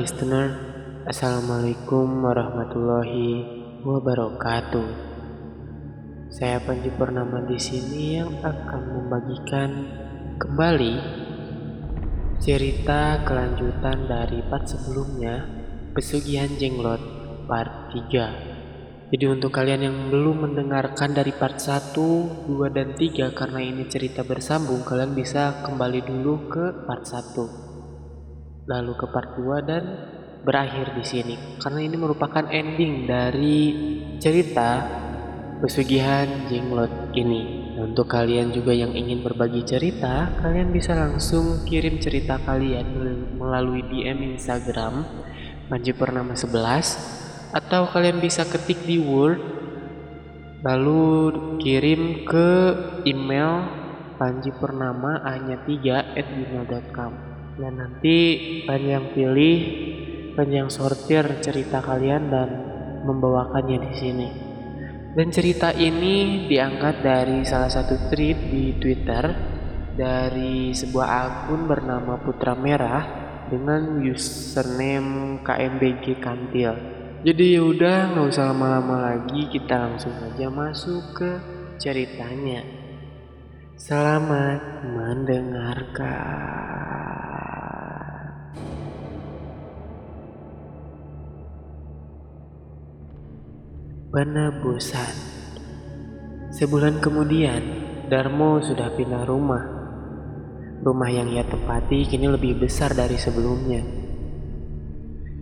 Listener, Assalamualaikum warahmatullahi wabarakatuh. Saya Panji Purnama di sini yang akan membagikan kembali cerita kelanjutan dari part sebelumnya, Pesugihan Jenglot part 3. Jadi untuk kalian yang belum mendengarkan dari part 1, 2, dan 3 karena ini cerita bersambung, kalian bisa kembali dulu ke part 1. Lalu ke part 2 dan berakhir di sini. Karena ini merupakan ending dari cerita Pesugihan Jenglot ini. Nah, untuk kalian juga yang ingin berbagi cerita, kalian bisa langsung kirim cerita kalian melalui DM Instagram Panji Purnama 11 atau kalian bisa ketik di Word lalu kirim ke email Panji Purnama hanya 3 at gmail.com dan nanti Panji yang pilih Panji yang sortir cerita kalian dan membawakannya di sini dan cerita ini diangkat dari salah satu tweet di Twitter dari sebuah akun bernama Putra Merah dengan username KMBG Kantil. Jadi yaudah nggak usah lama-lama lagi kita langsung aja masuk ke ceritanya. Selamat mendengarkan. Penebusan Sebulan kemudian, Darmo sudah pindah rumah. Rumah yang ia tempati kini lebih besar dari sebelumnya.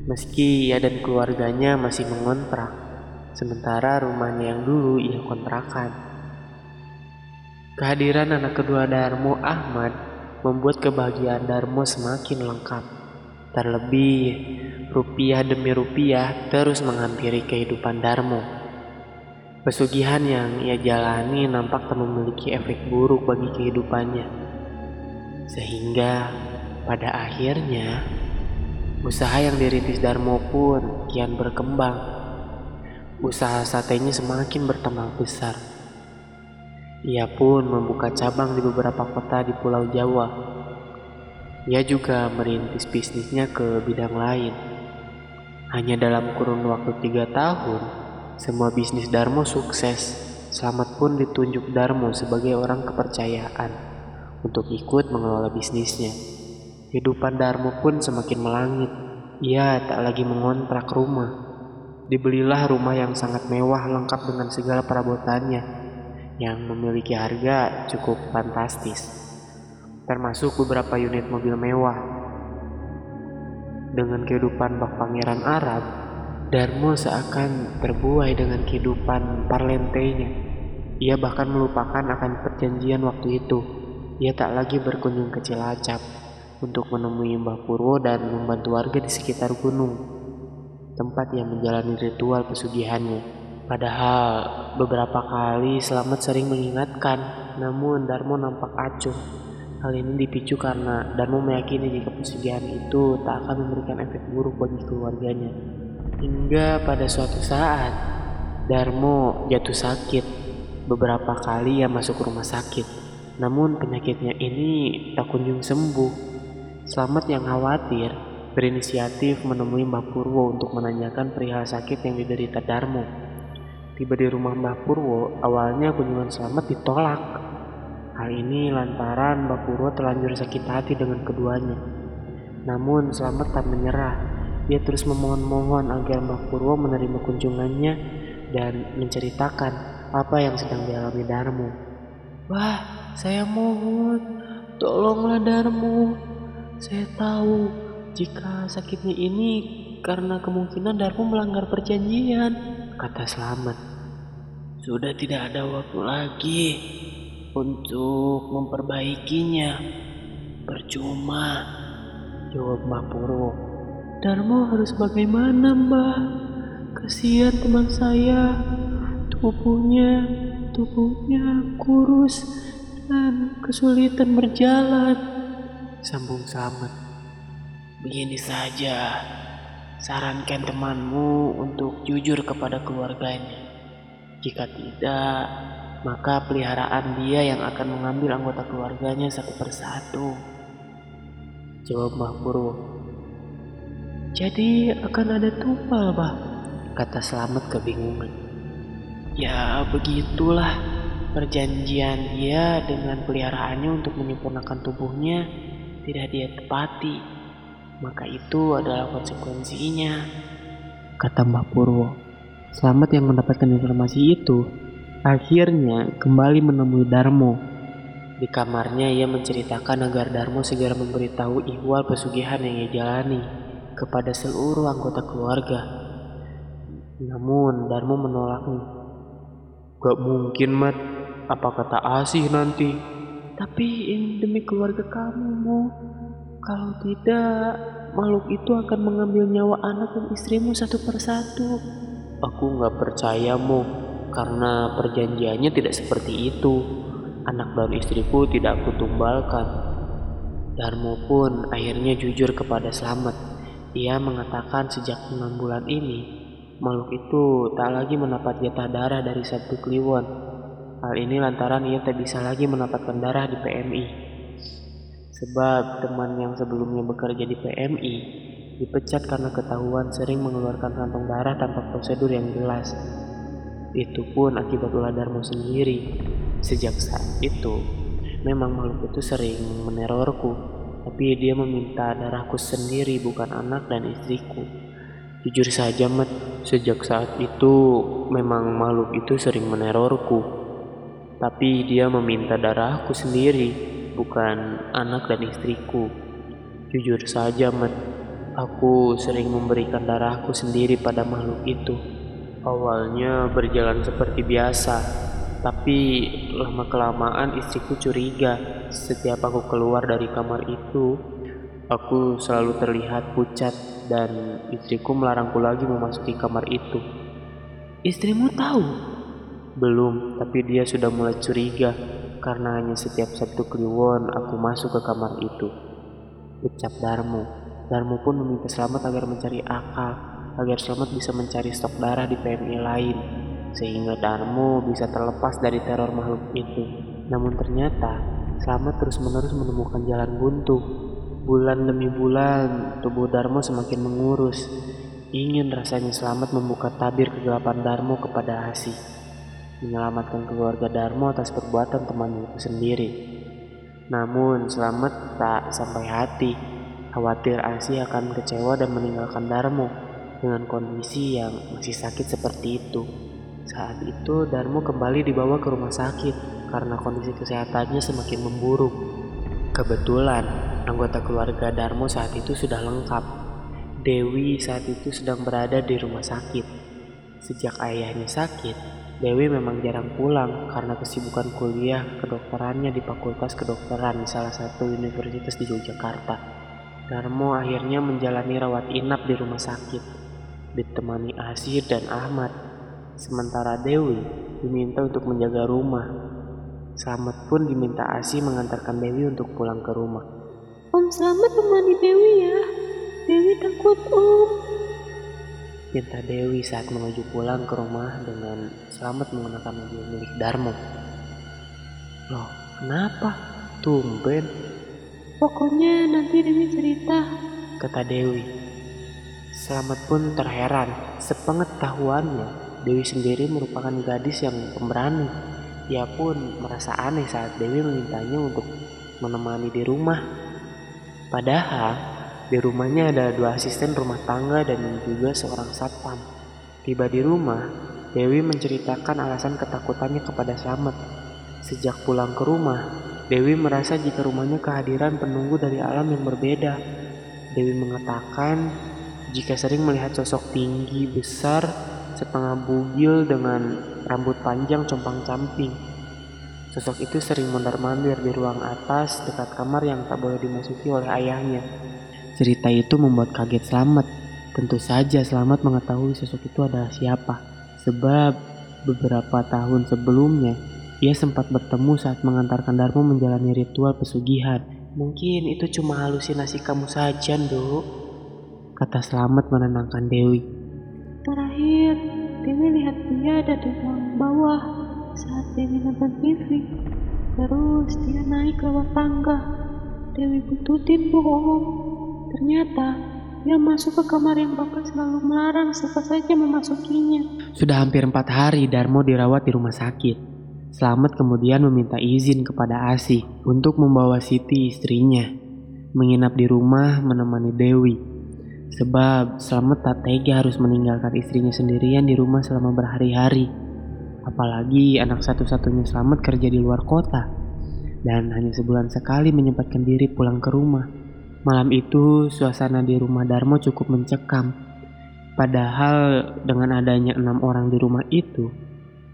Meski ia dan keluarganya masih mengontrak, sementara rumahnya yang dulu ia kontrakan. Kehadiran anak kedua Darmo Ahmad membuat kebahagiaan Darmo semakin lengkap. Terlebih, rupiah demi rupiah terus menghampiri kehidupan Darmo. Pesugihan yang ia jalani nampak tak memiliki efek buruk bagi kehidupannya. Sehingga pada akhirnya Usaha yang dirintis Darmo pun kian berkembang. Usaha satenya semakin bertambah besar. Ia pun membuka cabang di beberapa kota di Pulau Jawa. Ia juga merintis bisnisnya ke bidang lain. Hanya dalam kurun waktu tiga tahun, semua bisnis Darmo sukses. Selamat pun ditunjuk Darmo sebagai orang kepercayaan untuk ikut mengelola bisnisnya. Kehidupan Darmo pun semakin melangit. Ia tak lagi mengontrak rumah. Dibelilah rumah yang sangat mewah lengkap dengan segala perabotannya yang memiliki harga cukup fantastis. Termasuk beberapa unit mobil mewah. Dengan kehidupan bak pangeran Arab, Darmo seakan terbuai dengan kehidupan parlentenya. Ia bahkan melupakan akan perjanjian waktu itu. Ia tak lagi berkunjung ke Cilacap untuk menemui Mbah Purwo dan membantu warga di sekitar gunung, tempat yang menjalani ritual pesugihannya. Padahal beberapa kali Selamat sering mengingatkan, namun Darmo nampak acuh. Hal ini dipicu karena Darmo meyakini jika pesugihan itu tak akan memberikan efek buruk bagi keluarganya. Hingga pada suatu saat, Darmo jatuh sakit. Beberapa kali ia masuk rumah sakit, namun penyakitnya ini tak kunjung sembuh. Selamat yang khawatir berinisiatif menemui Mbah Purwo untuk menanyakan perihal sakit yang diderita Darmo. Tiba di rumah Mbah Purwo, awalnya kunjungan Selamat ditolak. Hal ini lantaran Mbah Purwo terlanjur sakit hati dengan keduanya. Namun Selamat tak menyerah. Dia terus memohon-mohon agar Mbah Purwo menerima kunjungannya dan menceritakan apa yang sedang dialami Darmo. Wah, saya mohon, tolonglah Darmo. Saya tahu jika sakitnya ini karena kemungkinan Darmo melanggar perjanjian, kata Selamat. Sudah tidak ada waktu lagi untuk memperbaikinya. Percuma, jawab Mbak Purwo. Darmo harus bagaimana mbak? Kasihan teman saya, tubuhnya, tubuhnya kurus dan kesulitan berjalan sambung Slamet. Begini saja, sarankan temanmu untuk jujur kepada keluarganya. Jika tidak, maka peliharaan dia yang akan mengambil anggota keluarganya satu persatu. Jawab Mbah Purwo. Jadi akan ada tumpal, bah, kata Selamat kebingungan. Ya begitulah perjanjian dia dengan peliharaannya untuk menyempurnakan tubuhnya tidak dia tepati. Maka itu adalah konsekuensinya, kata Mbak Purwo. Selamat yang mendapatkan informasi itu akhirnya kembali menemui Darmo. Di kamarnya ia menceritakan agar Darmo segera memberitahu ihwal pesugihan yang ia jalani kepada seluruh anggota keluarga. Namun Darmo menolaknya. Gak mungkin, Mat. Apa kata Asih nanti? Tapi ini demi keluarga kamu, Mo. Kalau tidak, makhluk itu akan mengambil nyawa anak dan istrimu satu persatu. Aku nggak percaya, Mo. Karena perjanjiannya tidak seperti itu. Anak dan istriku tidak aku tumbalkan. Darmo pun akhirnya jujur kepada Slamet. Ia mengatakan sejak enam bulan ini, makhluk itu tak lagi mendapat jatah darah dari satu kliwon. Hal ini lantaran ia tak bisa lagi mendapatkan darah di PMI. Sebab teman yang sebelumnya bekerja di PMI dipecat karena ketahuan sering mengeluarkan kantong darah tanpa prosedur yang jelas. Itu pun akibat ulah Darmo sendiri. Sejak saat itu, memang makhluk itu sering menerorku, tapi dia meminta darahku sendiri bukan anak dan istriku. Jujur saja, Mat, sejak saat itu memang makhluk itu sering menerorku. Tapi dia meminta darahku sendiri, bukan anak dan istriku. Jujur saja, Mat, aku sering memberikan darahku sendiri pada makhluk itu. Awalnya berjalan seperti biasa, tapi lama-kelamaan istriku curiga. Setiap aku keluar dari kamar itu, aku selalu terlihat pucat dan istriku melarangku lagi memasuki kamar itu. Istrimu tahu? Belum, tapi dia sudah mulai curiga karena hanya setiap satu kliwon aku masuk ke kamar itu. Ucap Darmo. Darmo pun meminta selamat agar mencari akal agar Selamat bisa mencari stok darah di PMI lain, sehingga Darmo bisa terlepas dari teror makhluk itu. Namun ternyata, Selamat terus-menerus menemukan jalan buntu. Bulan demi bulan, tubuh Darmo semakin mengurus. Ingin rasanya Selamat membuka tabir kegelapan Darmo kepada Asi. Menyelamatkan keluarga Darmo atas perbuatan temannya itu sendiri. Namun, Selamat tak sampai hati. Khawatir Asi akan kecewa dan meninggalkan Darmo dengan kondisi yang masih sakit seperti itu. Saat itu Darmo kembali dibawa ke rumah sakit karena kondisi kesehatannya semakin memburuk. Kebetulan anggota keluarga Darmo saat itu sudah lengkap. Dewi saat itu sedang berada di rumah sakit. Sejak ayahnya sakit, Dewi memang jarang pulang karena kesibukan kuliah kedokterannya di Fakultas Kedokteran di salah satu universitas di Yogyakarta. Darmo akhirnya menjalani rawat inap di rumah sakit ditemani Asir dan Ahmad. Sementara Dewi diminta untuk menjaga rumah. Selamat pun diminta Asih mengantarkan Dewi untuk pulang ke rumah. Om Selamat temani Dewi ya. Dewi takut Om. Minta Dewi saat menuju pulang ke rumah dengan Selamat menggunakan mobil milik Darmo. Loh, kenapa? Tumben. Pokoknya nanti Dewi cerita, kata Dewi. Selamat pun terheran, sepengetahuannya Dewi sendiri merupakan gadis yang pemberani. Ia pun merasa aneh saat Dewi memintanya untuk menemani di rumah. Padahal di rumahnya ada dua asisten rumah tangga dan juga seorang satpam. Tiba di rumah, Dewi menceritakan alasan ketakutannya kepada Slamet. Sejak pulang ke rumah, Dewi merasa jika rumahnya kehadiran penunggu dari alam yang berbeda. Dewi mengatakan jika sering melihat sosok tinggi besar setengah bugil dengan rambut panjang compang-camping. Sosok itu sering mondar-mandir di ruang atas dekat kamar yang tak boleh dimasuki oleh ayahnya. Cerita itu membuat kaget Slamet. Tentu saja Slamet mengetahui sosok itu adalah siapa. Sebab beberapa tahun sebelumnya ia sempat bertemu saat mengantarkan Darmo menjalani ritual pesugihan. Mungkin itu cuma halusinasi kamu saja, Nduk kata Selamat menenangkan Dewi. Terakhir, Dewi lihat dia ada di ruang bawah saat Dewi nonton TV. Terus dia naik lewat tangga. Dewi bututin bohong. Ternyata Dia masuk ke kamar yang Bapak selalu melarang siapa saja memasukinya. Sudah hampir empat hari Darmo dirawat di rumah sakit. Selamat kemudian meminta izin kepada Asih untuk membawa Siti istrinya menginap di rumah menemani Dewi. Sebab Selamat tak tega harus meninggalkan istrinya sendirian di rumah selama berhari-hari. Apalagi anak satu-satunya Selamat kerja di luar kota dan hanya sebulan sekali menyempatkan diri pulang ke rumah. Malam itu suasana di rumah Darmo cukup mencekam. Padahal dengan adanya enam orang di rumah itu,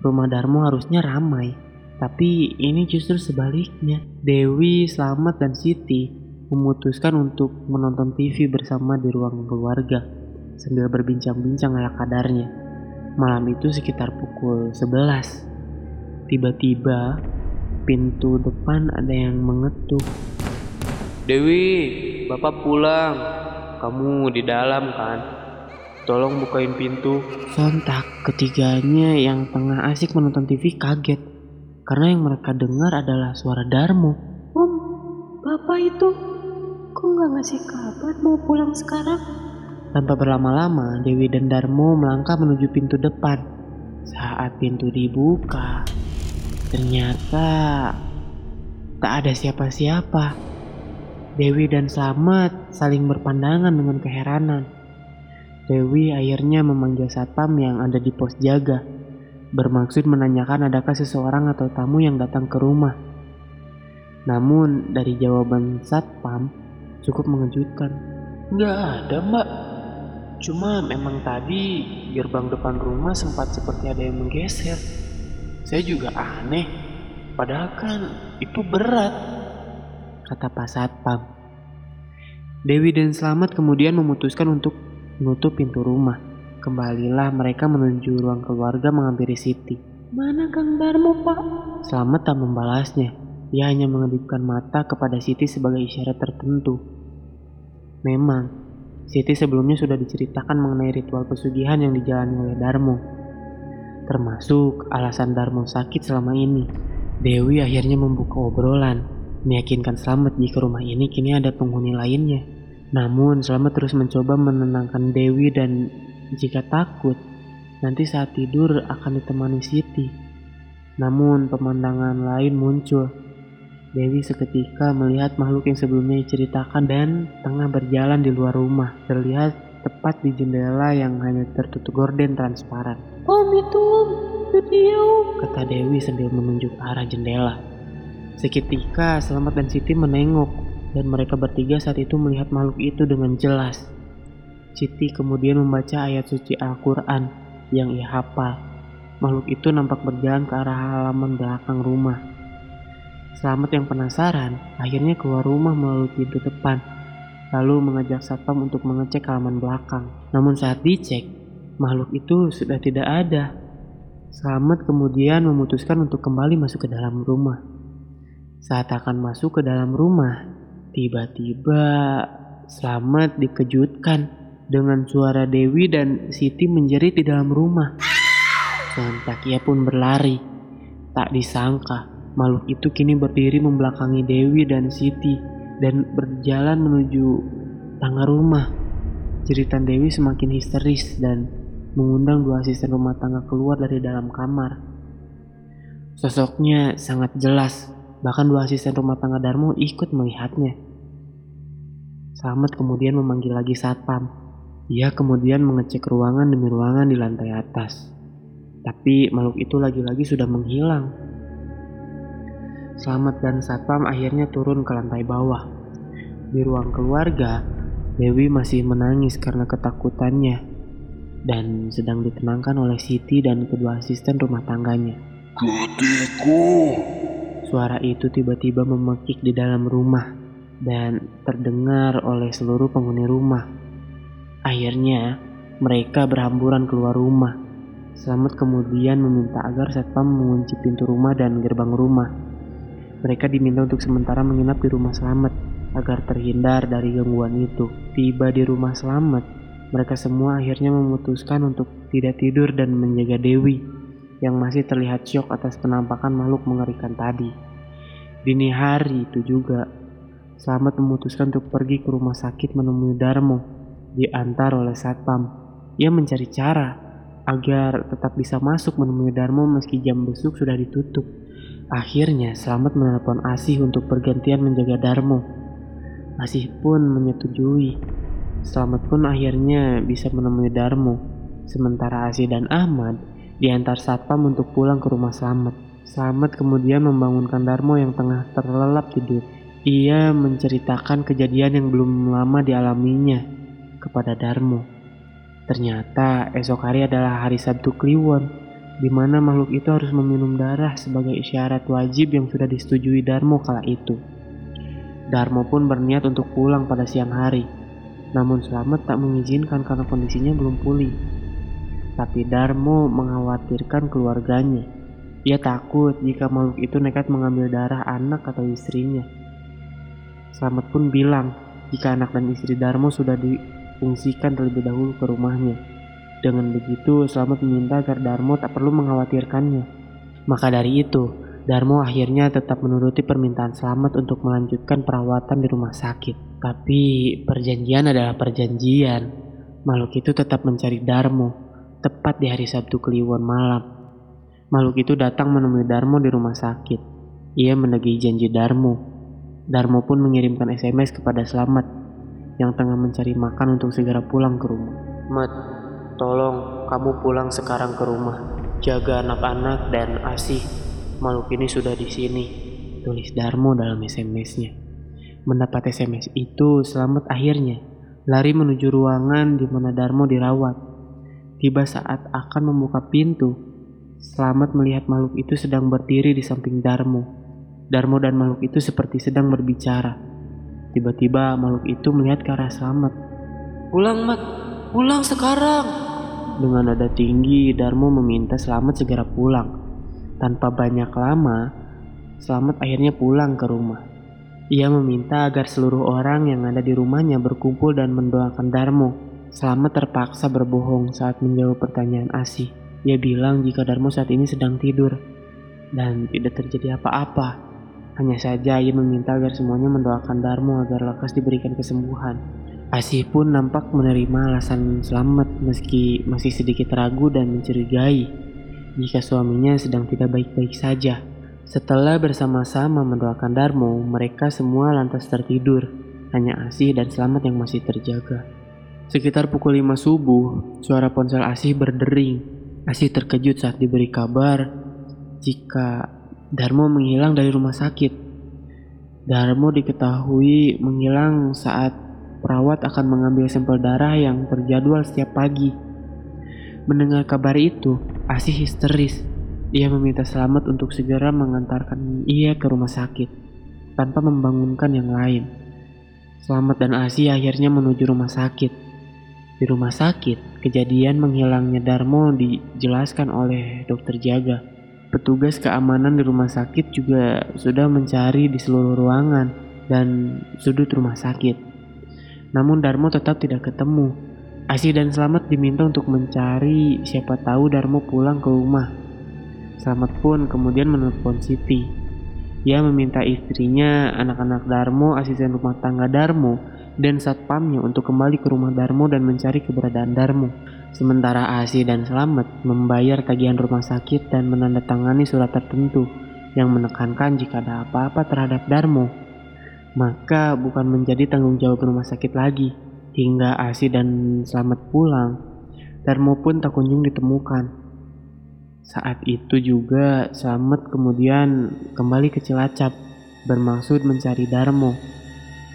rumah Darmo harusnya ramai. Tapi ini justru sebaliknya. Dewi, Slamet, dan Siti memutuskan untuk menonton TV bersama di ruang keluarga sambil berbincang-bincang ala kadarnya. Malam itu sekitar pukul 11. Tiba-tiba pintu depan ada yang mengetuk. Dewi, Bapak pulang. Kamu di dalam kan? Tolong bukain pintu. Sontak ketiganya yang tengah asik menonton TV kaget. Karena yang mereka dengar adalah suara Darmo. Om, Bapak itu kok nggak ngasih kabar mau pulang sekarang? Tanpa berlama-lama, Dewi dan Darmo melangkah menuju pintu depan. Saat pintu dibuka, ternyata tak ada siapa-siapa. Dewi dan Slamet saling berpandangan dengan keheranan. Dewi akhirnya memanggil satpam yang ada di pos jaga, bermaksud menanyakan adakah seseorang atau tamu yang datang ke rumah. Namun dari jawaban satpam cukup mengejutkan. Nggak ada mbak, cuma memang tadi gerbang depan rumah sempat seperti ada yang menggeser. Saya juga aneh, padahal kan itu berat kata Pak Satpam. Dewi dan Slamet kemudian memutuskan untuk menutup pintu rumah. Kembalilah mereka menuju ruang keluarga menghampiri Siti. Mana Kang Darmo, Pak? Slamet tak membalasnya. Dia hanya mengedipkan mata kepada Siti sebagai isyarat tertentu. Memang, Siti sebelumnya sudah diceritakan mengenai ritual pesugihan yang dijalani oleh Darmo. Termasuk alasan Darmo sakit selama ini. Dewi akhirnya membuka obrolan meyakinkan Slamet jika rumah ini kini ada penghuni lainnya. Namun Slamet terus mencoba menenangkan Dewi dan jika takut, nanti saat tidur akan ditemani Siti. Namun pemandangan lain muncul. Dewi seketika melihat makhluk yang sebelumnya diceritakan dan tengah berjalan di luar rumah. Terlihat tepat di jendela yang hanya tertutup gorden transparan. Om itu om, itu om. Kata Dewi sambil menunjuk arah jendela. Seketika Selamat dan Siti menengok dan mereka bertiga saat itu melihat makhluk itu dengan jelas. Siti kemudian membaca ayat suci Al-Quran yang ia hafal. Makhluk itu nampak berjalan ke arah halaman belakang rumah. Selamat yang penasaran akhirnya keluar rumah melalui pintu depan, lalu mengajak satpam untuk mengecek halaman belakang. Namun saat dicek, makhluk itu sudah tidak ada. Selamat kemudian memutuskan untuk kembali masuk ke dalam rumah. Saat akan masuk ke dalam rumah, tiba-tiba Slamet dikejutkan dengan suara Dewi dan Siti menjerit di dalam rumah. Sontak ia pun berlari. Tak disangka, makhluk itu kini berdiri membelakangi Dewi dan Siti dan berjalan menuju tangga rumah. Jeritan Dewi semakin histeris dan mengundang dua asisten rumah tangga keluar dari dalam kamar. Sosoknya sangat jelas Bahkan dua asisten rumah tangga Darmo ikut melihatnya. Selamat kemudian memanggil lagi satpam. Ia kemudian mengecek ruangan demi ruangan di lantai atas. Tapi makhluk itu lagi-lagi sudah menghilang. Selamat dan satpam akhirnya turun ke lantai bawah. Di ruang keluarga, Dewi masih menangis karena ketakutannya dan sedang ditenangkan oleh Siti dan kedua asisten rumah tangganya. Ketiku, Suara itu tiba-tiba memekik di dalam rumah dan terdengar oleh seluruh penghuni rumah. Akhirnya, mereka berhamburan keluar rumah. Selamat kemudian meminta agar satpam mengunci pintu rumah dan gerbang rumah. Mereka diminta untuk sementara menginap di rumah Selamat agar terhindar dari gangguan itu. Tiba di rumah Selamat, mereka semua akhirnya memutuskan untuk tidak tidur dan menjaga Dewi yang masih terlihat syok atas penampakan makhluk mengerikan tadi. Dini hari itu juga, Selamat memutuskan untuk pergi ke rumah sakit menemui Darmo. diantar oleh satpam. Ia mencari cara agar tetap bisa masuk menemui Darmo meski jam besuk sudah ditutup. Akhirnya Selamat menelpon Asih untuk bergantian menjaga Darmo. Asih pun menyetujui. Selamat pun akhirnya bisa menemui Darmo. Sementara Asih dan Ahmad diantar satpam untuk pulang ke rumah Selamat. Selamat kemudian membangunkan Darmo yang tengah terlelap tidur. Ia menceritakan kejadian yang belum lama dialaminya kepada Darmo. Ternyata esok hari adalah hari Sabtu Kliwon, di mana makhluk itu harus meminum darah sebagai isyarat wajib yang sudah disetujui Darmo kala itu. Darmo pun berniat untuk pulang pada siang hari, namun Selamat tak mengizinkan karena kondisinya belum pulih. Tapi Darmo mengkhawatirkan keluarganya. Ia takut jika makhluk itu nekat mengambil darah anak atau istrinya. Selamat pun bilang jika anak dan istri Darmo sudah difungsikan terlebih dahulu ke rumahnya. Dengan begitu, Selamat meminta agar Darmo tak perlu mengkhawatirkannya. Maka dari itu, Darmo akhirnya tetap menuruti permintaan Selamat untuk melanjutkan perawatan di rumah sakit. Tapi perjanjian adalah perjanjian. Makhluk itu tetap mencari Darmo, tepat di hari Sabtu Kliwon malam. Makhluk itu datang menemui Darmo di rumah sakit. Ia menagih janji Darmo Darmo pun mengirimkan SMS kepada Selamat yang tengah mencari makan untuk segera pulang ke rumah. Mat, tolong kamu pulang sekarang ke rumah. Jaga anak-anak dan asih. Makhluk ini sudah di sini. Tulis Darmo dalam SMS-nya. Mendapat SMS itu, Selamat akhirnya lari menuju ruangan di mana Darmo dirawat. Tiba saat akan membuka pintu, Selamat melihat makhluk itu sedang berdiri di samping Darmo. Darmo dan makhluk itu seperti sedang berbicara. Tiba-tiba makhluk itu melihat ke arah Selamat. Pulang, Mat. Pulang sekarang. Dengan nada tinggi, Darmo meminta Selamat segera pulang. Tanpa banyak lama, Selamat akhirnya pulang ke rumah. Ia meminta agar seluruh orang yang ada di rumahnya berkumpul dan mendoakan Darmo. Selamat terpaksa berbohong saat menjawab pertanyaan Asih. Ia bilang jika Darmo saat ini sedang tidur dan tidak terjadi apa-apa. Hanya saja ia meminta agar semuanya mendoakan Darmo agar lekas diberikan kesembuhan. Asih pun nampak menerima alasan selamat meski masih sedikit ragu dan mencurigai jika suaminya sedang tidak baik-baik saja. Setelah bersama-sama mendoakan Darmo, mereka semua lantas tertidur. Hanya Asih dan Selamat yang masih terjaga. Sekitar pukul 5 subuh, suara ponsel Asih berdering. Asih terkejut saat diberi kabar jika Darmo menghilang dari rumah sakit. Darmo diketahui menghilang saat perawat akan mengambil sampel darah yang terjadwal setiap pagi. Mendengar kabar itu, Asih histeris. Ia meminta selamat untuk segera mengantarkan ia ke rumah sakit, tanpa membangunkan yang lain. Selamat dan Asih akhirnya menuju rumah sakit. Di rumah sakit, kejadian menghilangnya Darmo dijelaskan oleh dokter jaga. Petugas keamanan di rumah sakit juga sudah mencari di seluruh ruangan dan sudut rumah sakit. Namun Darmo tetap tidak ketemu. Asih dan Selamat diminta untuk mencari siapa tahu Darmo pulang ke rumah. Selamat pun kemudian menelpon Siti. Ia meminta istrinya, anak-anak Darmo, asisten rumah tangga Darmo, dan satpamnya untuk kembali ke rumah Darmo dan mencari keberadaan Darmo. Sementara Asi dan Selamat membayar tagihan rumah sakit dan menandatangani surat tertentu yang menekankan jika ada apa-apa terhadap Darmo, maka bukan menjadi tanggung jawab rumah sakit lagi. Hingga Asi dan Selamat pulang, Darmo pun tak kunjung ditemukan. Saat itu juga Selamat kemudian kembali ke Cilacap bermaksud mencari Darmo.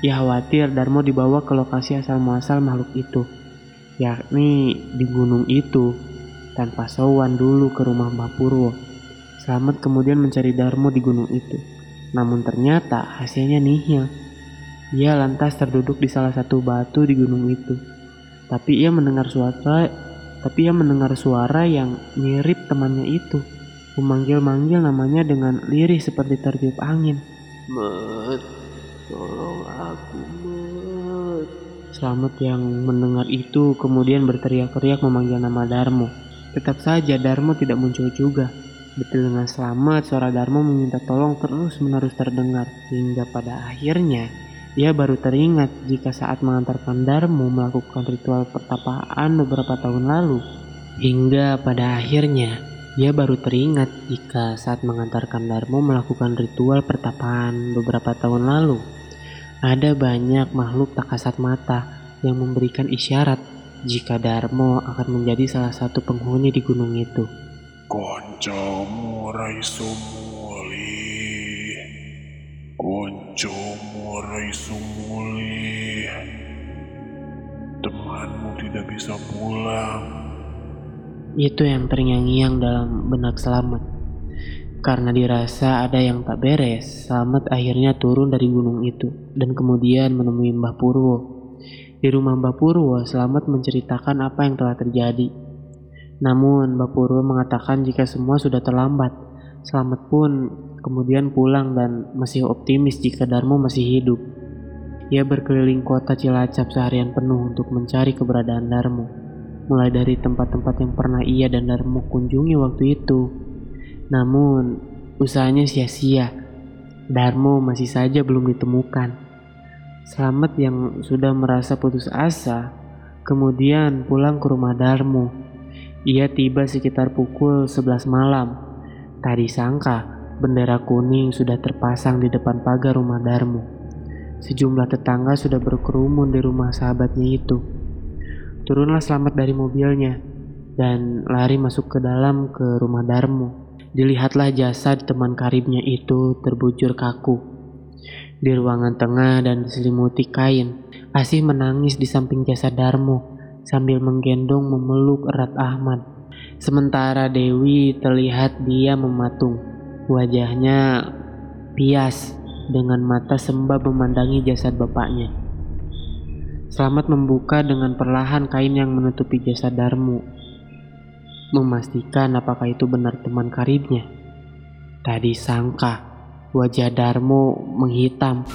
Ia khawatir Darmo dibawa ke lokasi asal muasal makhluk itu yakni di gunung itu, tanpa sowan dulu ke rumah Mbah Purwo. Selamat kemudian mencari Darmo di gunung itu. Namun ternyata hasilnya nihil. Ia lantas terduduk di salah satu batu di gunung itu. Tapi ia mendengar suara, tapi ia mendengar suara yang mirip temannya itu. Memanggil-manggil namanya dengan lirih seperti tertiup angin. Mat, tolong aku, Selamat yang mendengar itu kemudian berteriak-teriak memanggil nama Darmo. Tetap saja Darmo tidak muncul juga. Betul dengan selamat suara Darmo meminta tolong terus menerus terdengar hingga pada akhirnya ia baru teringat jika saat mengantarkan Darmo melakukan ritual pertapaan beberapa tahun lalu. Hingga pada akhirnya, ia baru teringat jika saat mengantarkan Darmo melakukan ritual pertapaan beberapa tahun lalu. Ada banyak makhluk tak kasat mata yang memberikan isyarat jika Darmo akan menjadi salah satu penghuni di gunung itu. Koncomu Raisumuli. Koncomu Raisumuli. Temanmu tidak bisa pulang. Itu yang terngiang-ngiang dalam benak Selamat. Karena dirasa ada yang tak beres, Selamat akhirnya turun dari gunung itu dan kemudian menemui Mbah Purwo. Di rumah Mbah Purwo, Selamat menceritakan apa yang telah terjadi. Namun, Mbah Purwo mengatakan jika semua sudah terlambat. Selamat pun kemudian pulang dan masih optimis jika Darmo masih hidup. Ia berkeliling kota Cilacap seharian penuh untuk mencari keberadaan Darmo mulai dari tempat-tempat yang pernah ia dan Darmo kunjungi waktu itu. Namun, usahanya sia-sia. Darmo masih saja belum ditemukan. Selamat yang sudah merasa putus asa, kemudian pulang ke rumah Darmo. Ia tiba sekitar pukul 11 malam. Tadi sangka bendera kuning sudah terpasang di depan pagar rumah Darmo. Sejumlah tetangga sudah berkerumun di rumah sahabatnya itu. Turunlah selamat dari mobilnya dan lari masuk ke dalam ke rumah Darmo. Dilihatlah jasad teman karibnya itu terbujur kaku. Di ruangan tengah dan diselimuti kain, Asih menangis di samping jasad Darmo sambil menggendong memeluk erat Ahmad. Sementara Dewi terlihat dia mematung. Wajahnya pias dengan mata sembah memandangi jasad bapaknya. Selamat membuka dengan perlahan kain yang menutupi jasad Darmo. Memastikan apakah itu benar teman karibnya. Tadi sangka wajah Darmo menghitam.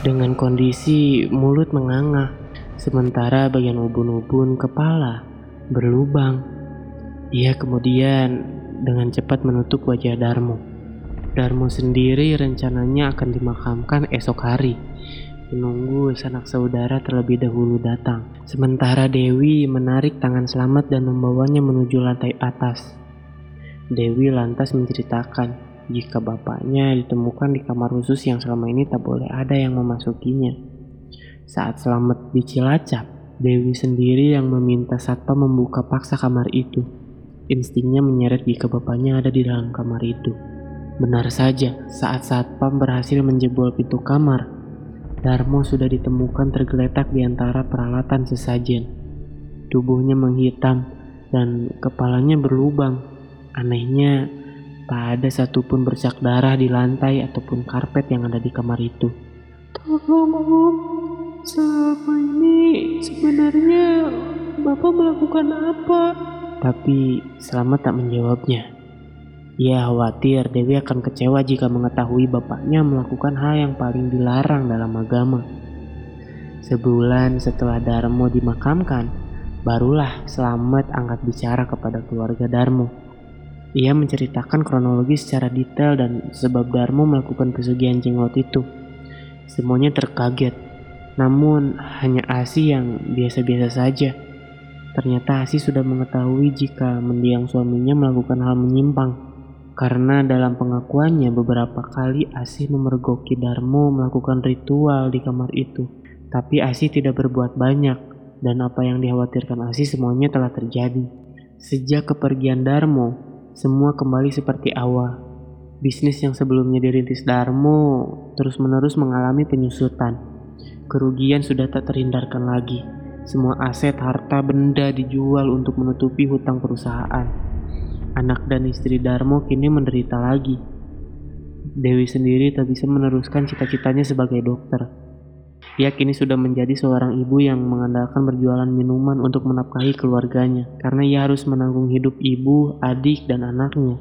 Dengan kondisi mulut menganga, sementara bagian ubun-ubun kepala berlubang. Ia kemudian dengan cepat menutup wajah Darmo. Darmo sendiri rencananya akan dimakamkan esok hari menunggu sanak saudara terlebih dahulu datang. Sementara Dewi menarik tangan Selamat dan membawanya menuju lantai atas. Dewi lantas menceritakan jika bapaknya ditemukan di kamar khusus yang selama ini tak boleh ada yang memasukinya. Saat Selamat di Cilacap, Dewi sendiri yang meminta satpam membuka paksa kamar itu. Instingnya menyeret jika bapaknya ada di dalam kamar itu. Benar saja, saat satpam berhasil menjebol pintu kamar, Darmo sudah ditemukan tergeletak di antara peralatan sesajen. Tubuhnya menghitam dan kepalanya berlubang. Anehnya, tak ada satupun bercak darah di lantai ataupun karpet yang ada di kamar itu. Tolong selama ini sebenarnya Bapak melakukan apa? Tapi Selamat tak menjawabnya. Ia khawatir Dewi akan kecewa jika mengetahui bapaknya melakukan hal yang paling dilarang dalam agama. Sebulan setelah Darmo dimakamkan, barulah Selamat angkat bicara kepada keluarga Darmo. Ia menceritakan kronologi secara detail dan sebab Darmo melakukan pesugihan jenglot itu. Semuanya terkaget, namun hanya Asi yang biasa-biasa saja. Ternyata Asi sudah mengetahui jika mendiang suaminya melakukan hal menyimpang karena dalam pengakuannya beberapa kali Asih memergoki Darmo melakukan ritual di kamar itu. Tapi Asih tidak berbuat banyak dan apa yang dikhawatirkan Asih semuanya telah terjadi. Sejak kepergian Darmo, semua kembali seperti awal. Bisnis yang sebelumnya dirintis Darmo terus-menerus mengalami penyusutan. Kerugian sudah tak terhindarkan lagi. Semua aset, harta, benda dijual untuk menutupi hutang perusahaan. Anak dan istri Darmo kini menderita lagi. Dewi sendiri tak bisa meneruskan cita-citanya sebagai dokter. Ia kini sudah menjadi seorang ibu yang mengandalkan berjualan minuman untuk menafkahi keluarganya, karena ia harus menanggung hidup ibu, adik, dan anaknya.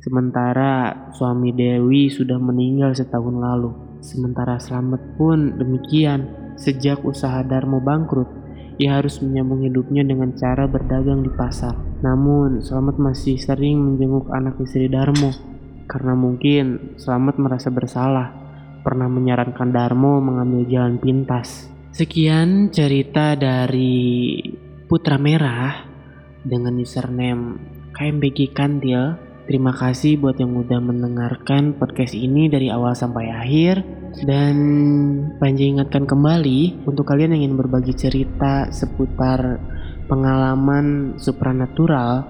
Sementara suami Dewi sudah meninggal setahun lalu. Sementara Selamat pun demikian. Sejak usaha Darmo bangkrut, ia harus menyambung hidupnya dengan cara berdagang di pasar. Namun, Selamat masih sering menjenguk anak istri Darmo karena mungkin Selamat merasa bersalah pernah menyarankan Darmo mengambil jalan pintas. Sekian cerita dari Putra Merah dengan username KMBG Kantil. Terima kasih buat yang udah mendengarkan podcast ini dari awal sampai akhir. Dan Panji ingatkan kembali untuk kalian yang ingin berbagi cerita seputar pengalaman supranatural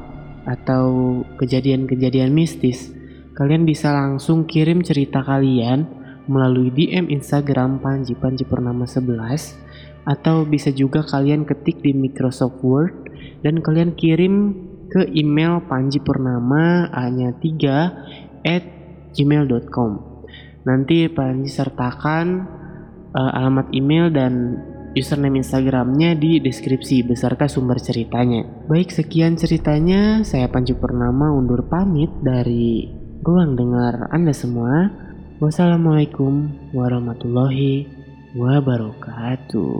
atau kejadian-kejadian mistis, kalian bisa langsung kirim cerita kalian melalui DM Instagram Panji Panji Purnama 11 atau bisa juga kalian ketik di Microsoft Word dan kalian kirim ke email Panji Purnama hanya 3 at gmail.com nanti Panji sertakan uh, alamat email dan username Instagramnya di deskripsi beserta sumber ceritanya. Baik sekian ceritanya. Saya Panji Purnama undur pamit dari ruang dengar Anda semua. Wassalamualaikum warahmatullahi wabarakatuh.